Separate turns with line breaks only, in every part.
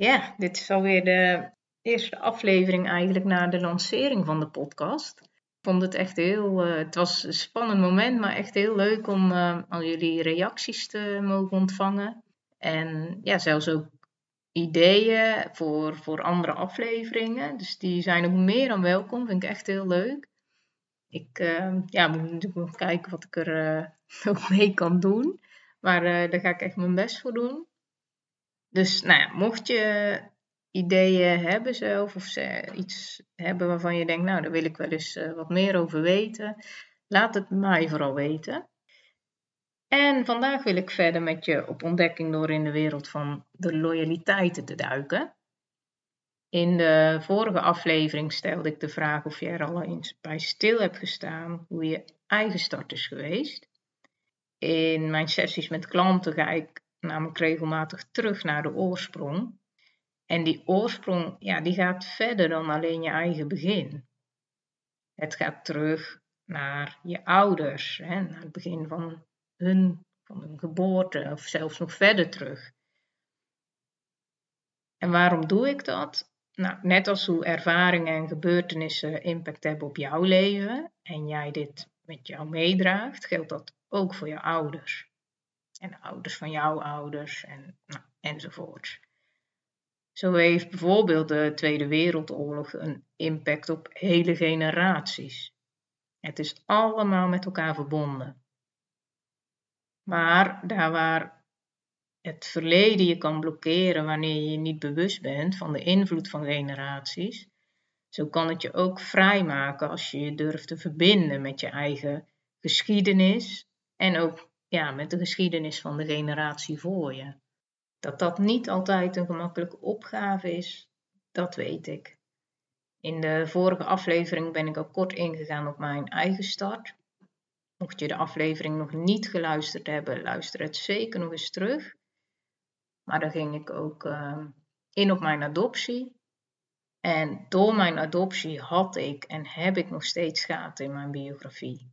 Ja, dit is alweer de eerste aflevering eigenlijk na de lancering van de podcast. Ik vond het echt heel, uh, het was een spannend moment, maar echt heel leuk om uh, al jullie reacties te mogen ontvangen. En ja, zelfs ook ideeën voor, voor andere afleveringen. Dus die zijn ook meer dan welkom, vind ik echt heel leuk. Ik uh, ja, moet natuurlijk kijken wat ik er ook mee kan doen. Maar daar ga ik echt mijn best voor doen. Dus nou mocht je ideeën hebben zelf of iets hebben waarvan je denkt, nou daar wil ik wel eens uh, wat meer over weten, laat het mij vooral weten. En vandaag wil ik verder met je op ontdekking door in de wereld van de loyaliteiten te duiken. In de vorige aflevering stelde ik de vraag of je er al eens bij stil hebt gestaan hoe je eigen start is geweest. In mijn sessies met klanten ga ik namelijk regelmatig terug naar de oorsprong. En die oorsprong, ja, die gaat verder dan alleen je eigen begin. Het gaat terug naar je ouders, hè, naar het begin van hun, van hun geboorte, of zelfs nog verder terug. En waarom doe ik dat? Nou, net als hoe ervaringen en gebeurtenissen impact hebben op jouw leven en jij dit met jou meedraagt, geldt dat ook voor je ouders en de ouders van jouw ouders en, nou, enzovoort. Zo heeft bijvoorbeeld de Tweede Wereldoorlog een impact op hele generaties. Het is allemaal met elkaar verbonden. Maar daar waar het verleden je kan blokkeren wanneer je je niet bewust bent van de invloed van generaties, zo kan het je ook vrijmaken als je je durft te verbinden met je eigen geschiedenis en ook ja, met de geschiedenis van de generatie voor je. Dat dat niet altijd een gemakkelijke opgave is, dat weet ik. In de vorige aflevering ben ik al kort ingegaan op mijn eigen start. Mocht je de aflevering nog niet geluisterd hebben, luister het zeker nog eens terug. Maar dan ging ik ook uh, in op mijn adoptie. En door mijn adoptie had ik en heb ik nog steeds gaten in mijn biografie.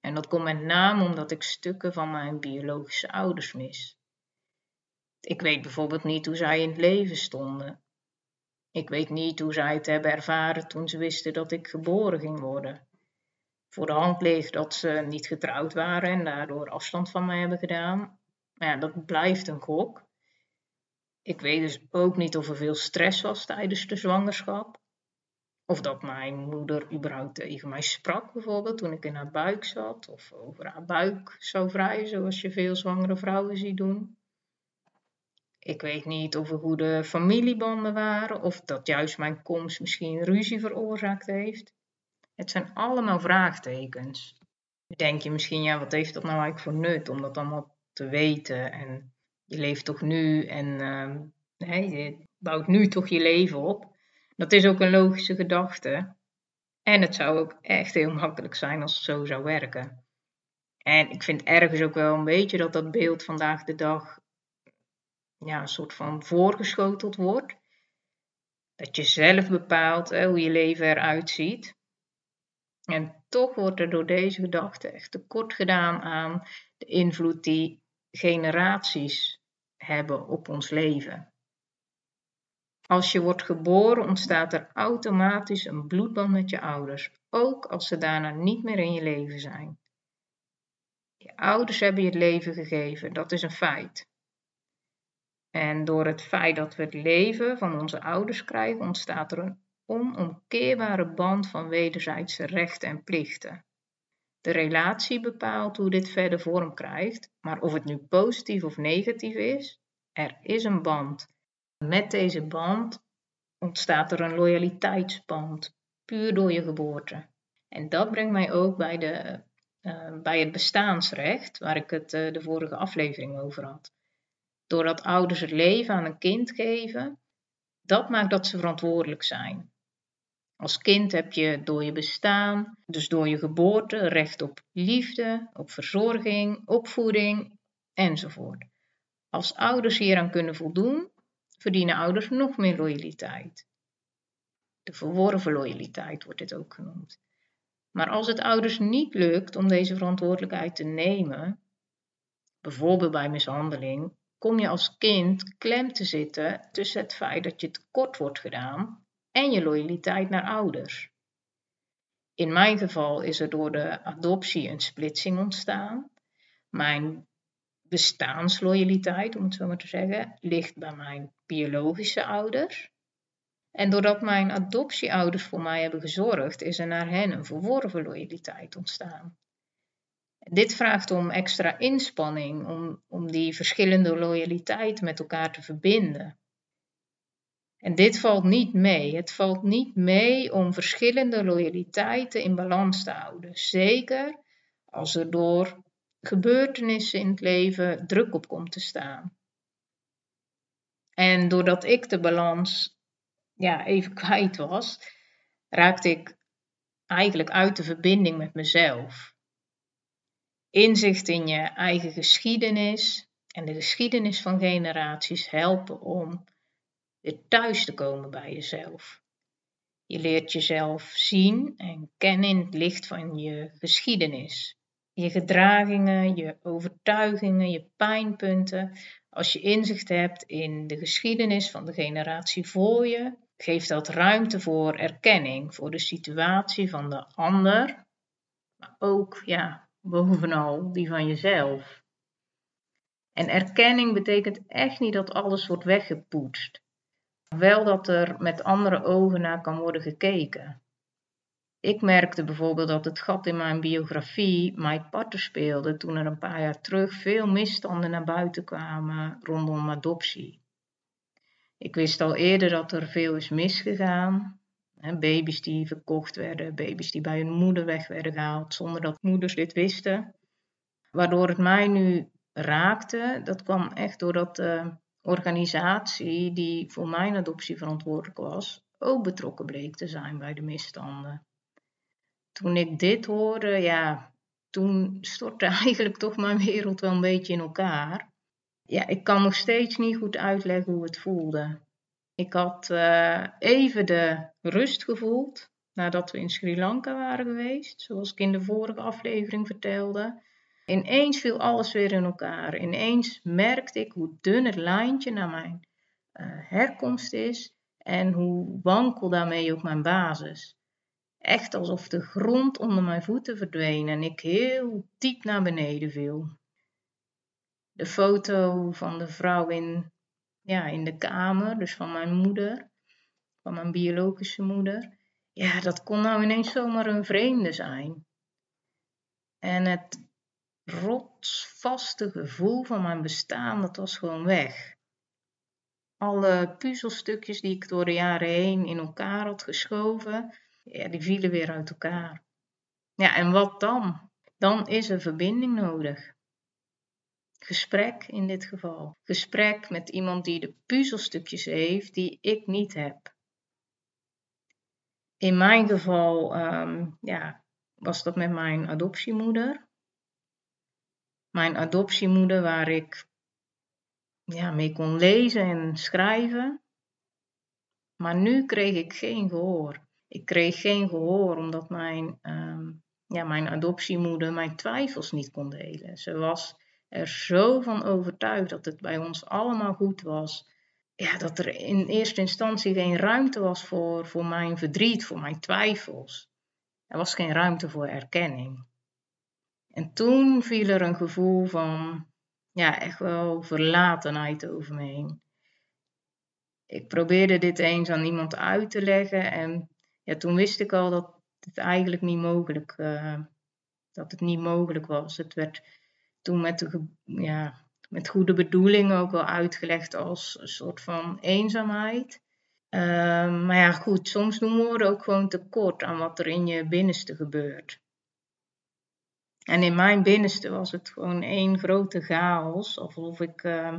En dat komt met name omdat ik stukken van mijn biologische ouders mis. Ik weet bijvoorbeeld niet hoe zij in het leven stonden. Ik weet niet hoe zij het hebben ervaren toen ze wisten dat ik geboren ging worden. Voor de hand ligt dat ze niet getrouwd waren en daardoor afstand van mij hebben gedaan. Maar ja, dat blijft een gok. Ik weet dus ook niet of er veel stress was tijdens de zwangerschap. Of dat mijn moeder überhaupt tegen mij sprak, bijvoorbeeld toen ik in haar buik zat. Of over haar buik zou vrijen, zoals je veel zwangere vrouwen ziet doen. Ik weet niet of er goede familiebanden waren, of dat juist mijn komst misschien ruzie veroorzaakt heeft. Het zijn allemaal vraagtekens. Denk je misschien, ja, wat heeft dat nou eigenlijk voor nut om dat allemaal te weten? En je leeft toch nu en uh, je bouwt nu toch je leven op. Dat is ook een logische gedachte. En het zou ook echt heel makkelijk zijn als het zo zou werken. En ik vind ergens ook wel een beetje dat dat beeld vandaag de dag ja, een soort van voorgeschoteld wordt. Dat je zelf bepaalt hè, hoe je leven eruit ziet. En toch wordt er door deze gedachte echt tekort gedaan aan de invloed die generaties hebben op ons leven. Als je wordt geboren ontstaat er automatisch een bloedband met je ouders, ook als ze daarna niet meer in je leven zijn. Je ouders hebben je het leven gegeven, dat is een feit. En door het feit dat we het leven van onze ouders krijgen, ontstaat er een onomkeerbare band van wederzijdse rechten en plichten. De relatie bepaalt hoe dit verder vorm krijgt, maar of het nu positief of negatief is, er is een band met deze band ontstaat er een loyaliteitsband, puur door je geboorte. En dat brengt mij ook bij, de, uh, bij het bestaansrecht, waar ik het uh, de vorige aflevering over had. Doordat ouders het leven aan een kind geven, Dat maakt dat ze verantwoordelijk zijn. Als kind heb je door je bestaan, dus door je geboorte, recht op liefde, op verzorging, opvoeding enzovoort. Als ouders hieraan kunnen voldoen, verdienen ouders nog meer loyaliteit. De verworven loyaliteit wordt dit ook genoemd. Maar als het ouders niet lukt om deze verantwoordelijkheid te nemen, bijvoorbeeld bij mishandeling, kom je als kind klem te zitten tussen het feit dat je tekort wordt gedaan en je loyaliteit naar ouders. In mijn geval is er door de adoptie een splitsing ontstaan. Mijn bestaansloyaliteit, om het zo maar te zeggen, ligt bij mijn biologische ouders. En doordat mijn adoptieouders voor mij hebben gezorgd, is er naar hen een verworven loyaliteit ontstaan. Dit vraagt om extra inspanning om, om die verschillende loyaliteiten met elkaar te verbinden. En dit valt niet mee. Het valt niet mee om verschillende loyaliteiten in balans te houden. Zeker als er door gebeurtenissen in het leven druk op komt te staan. En doordat ik de balans ja, even kwijt was, raakte ik eigenlijk uit de verbinding met mezelf. Inzicht in je eigen geschiedenis en de geschiedenis van generaties helpen om weer thuis te komen bij jezelf. Je leert jezelf zien en kennen in het licht van je geschiedenis. Je gedragingen, je overtuigingen, je pijnpunten. Als je inzicht hebt in de geschiedenis van de generatie voor je, geeft dat ruimte voor erkenning, voor de situatie van de ander, maar ook, ja, bovenal die van jezelf. En erkenning betekent echt niet dat alles wordt weggepoetst. Wel dat er met andere ogen naar kan worden gekeken. Ik merkte bijvoorbeeld dat het gat in mijn biografie mij parten speelde toen er een paar jaar terug veel misstanden naar buiten kwamen rondom adoptie. Ik wist al eerder dat er veel is misgegaan. baby's die verkocht werden, baby's die bij hun moeder weg werden gehaald zonder dat moeders dit wisten. Waardoor het mij nu raakte, dat kwam echt doordat de organisatie die voor mijn adoptie verantwoordelijk was, ook betrokken bleek te zijn bij de misstanden. Toen ik dit hoorde, ja, toen stortte eigenlijk toch mijn wereld wel een beetje in elkaar ja, ik kan nog steeds niet goed uitleggen hoe het voelde. Ik had uh, even de rust gevoeld nadat we in Sri Lanka waren geweest, zoals ik in de vorige aflevering vertelde. Ineens viel alles weer in elkaar. Ineens merkte ik hoe dun het lijntje naar mijn uh, herkomst is en hoe wankel daarmee ook mijn basis. Echt alsof de grond onder mijn voeten verdween en ik heel diep naar beneden viel de foto van de vrouw in, ja, in de kamer, dus van mijn moeder, van mijn biologische moeder. Ja, dat kon nou ineens zomaar een vreemde zijn. En het rotsvaste gevoel van mijn bestaan, dat was gewoon weg. Alle puzzelstukjes die ik door de jaren heen in elkaar had geschoven, ja, die vielen weer uit elkaar. Ja, en wat dan? Dan is er verbinding nodig. Gesprek in dit geval. Gesprek met iemand die de puzzelstukjes heeft die ik niet heb. In mijn geval um, ja, was dat met mijn adoptiemoeder. Mijn adoptiemoeder waar ik ja, mee kon lezen en schrijven. Maar nu kreeg ik geen gehoor. Ik kreeg geen gehoor omdat mijn, um, ja, mijn adoptiemoeder mijn twijfels niet kon delen. Ze was er zo van overtuigd dat het bij ons allemaal goed was. Ja, dat er in eerste instantie geen ruimte was voor, voor mijn verdriet, voor mijn twijfels. Er was geen ruimte voor erkenning. En toen viel er een gevoel van, ja, echt wel verlatenheid over me heen. Ik probeerde dit eens aan iemand uit te leggen en ja, toen wist ik al dat het eigenlijk niet mogelijk, uh, dat het niet mogelijk was. Het werd toen met, ja, met goede bedoelingen ook wel uitgelegd als een soort van eenzaamheid. Ehm, maar ja, goed, soms doen woorden ook gewoon tekort aan wat er in je binnenste gebeurt. En in mijn binnenste was het gewoon één grote chaos, alsof ik uh,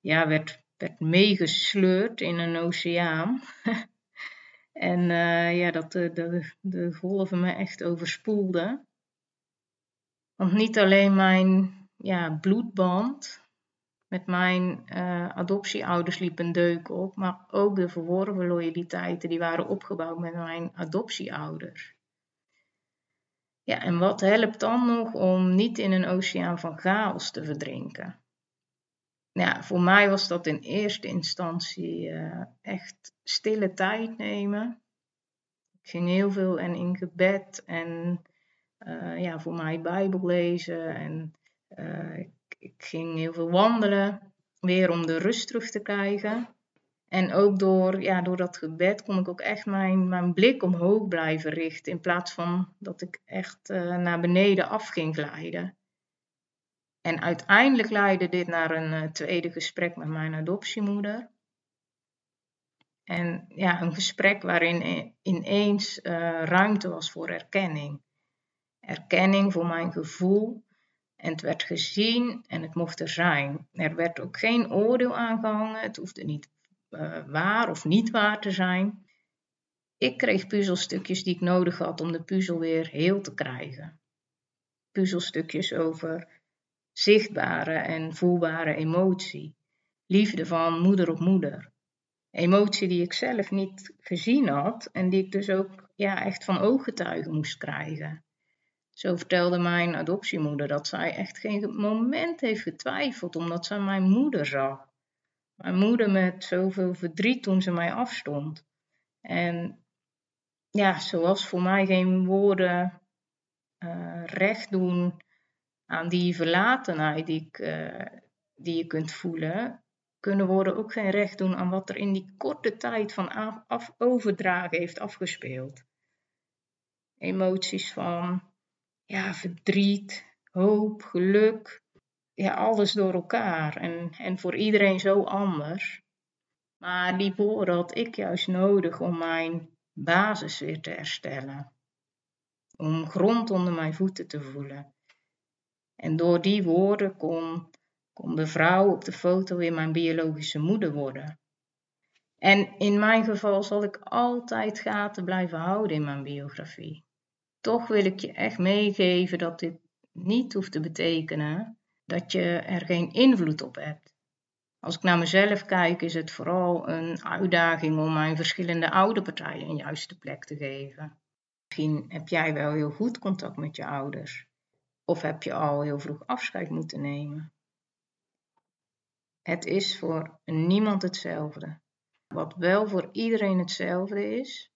ja, werd werd meegesleurd in een oceaan. en uh, ja, dat de, de, de golven me echt overspoelden. Want niet alleen mijn ja, bloedband met mijn uh, adoptieouders liep een deuk op, maar ook de verworven loyaliteiten die waren opgebouwd met mijn adoptieouders. Ja, en wat helpt dan nog om niet in een oceaan van chaos te verdrinken? Ja, voor mij was dat in eerste instantie uh, echt stille tijd nemen. Ik ging heel veel en in gebed en uh, ja, voor mij Bijbel lezen en uh, ik, ging heel veel wandelen, weer om de rust terug te krijgen. En ook door, ja, door dat gebed kon ik ook echt mijn, mijn blik omhoog blijven richten. In plaats van dat ik echt naar beneden af ging glijden. En uiteindelijk leidde dit naar een uh, tweede gesprek met mijn adoptiemoeder. En ja, een gesprek waarin ineens uh, ruimte was voor erkenning. Erkenning voor mijn gevoel. En het werd gezien en het mocht er zijn. Er werd ook geen oordeel aangehangen. Het hoefde niet uh, waar of niet waar te zijn. Ik kreeg puzzelstukjes die ik nodig had om de puzzel weer heel te krijgen. Puzzelstukjes over zichtbare en voelbare emotie. Liefde van moeder op moeder. Emotie die ik zelf niet gezien had en die ik dus ook ja, echt van ooggetuigen moest krijgen. Zo vertelde mijn adoptiemoeder dat zij echt geen moment heeft getwijfeld omdat zij mijn moeder zag. Mijn moeder met zoveel verdriet toen ze mij afstond. En ja, zoals voor mij geen woorden uh, recht doen aan die verlatenheid die, ik, uh, die je kunt voelen, kunnen woorden ook geen recht doen aan wat er in die korte tijd van af, overdragen heeft afgespeeld. Emoties van ja, verdriet, hoop, geluk, ja, alles door elkaar en, en voor iedereen zo anders. Maar die woorden had ik juist nodig om mijn basis weer te herstellen. Om grond onder mijn voeten te voelen. En door die woorden kon, de vrouw op de foto weer mijn biologische moeder worden. En in mijn geval zal ik altijd gaten blijven houden in mijn biografie. Toch wil ik je echt meegeven dat dit niet hoeft te betekenen dat je er geen invloed op hebt. Als ik naar mezelf kijk, is het vooral een uitdaging om mijn verschillende oude partijen een juiste plek te geven. Misschien heb jij wel heel goed contact met je ouders, of heb je al heel vroeg afscheid moeten nemen. Het is voor niemand hetzelfde. Wat wel voor iedereen hetzelfde is,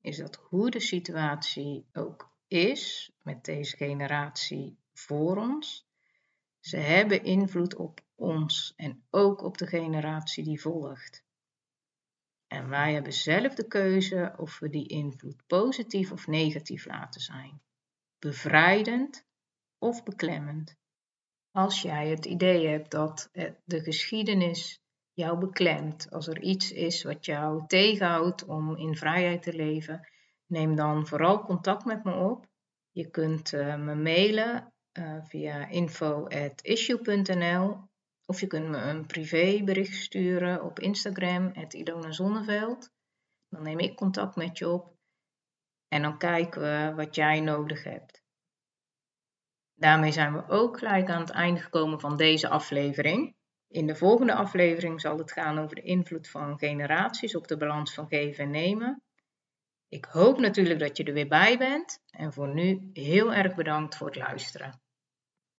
is dat hoe de situatie ook is met deze generatie voor ons, ze hebben invloed op ons en ook op de generatie die volgt. En wij hebben zelf de keuze of we die invloed positief of negatief laten zijn, bevrijdend of beklemmend. Als jij het idee hebt dat de geschiedenis jou beklemt, als er iets is wat jou tegenhoudt om in vrijheid te leven, neem dan vooral contact met me op. Je kunt uh, me mailen uh, via info.issue.nl of je kunt me een privébericht sturen op Instagram, Ilona Zonneveld. Dan neem ik contact met je op en dan kijken we wat jij nodig hebt. Daarmee zijn we ook gelijk aan het einde gekomen van deze aflevering. In de volgende aflevering zal het gaan over de invloed van generaties op de balans van geven en nemen. Ik hoop natuurlijk dat je er weer bij bent en voor nu heel erg bedankt voor het luisteren.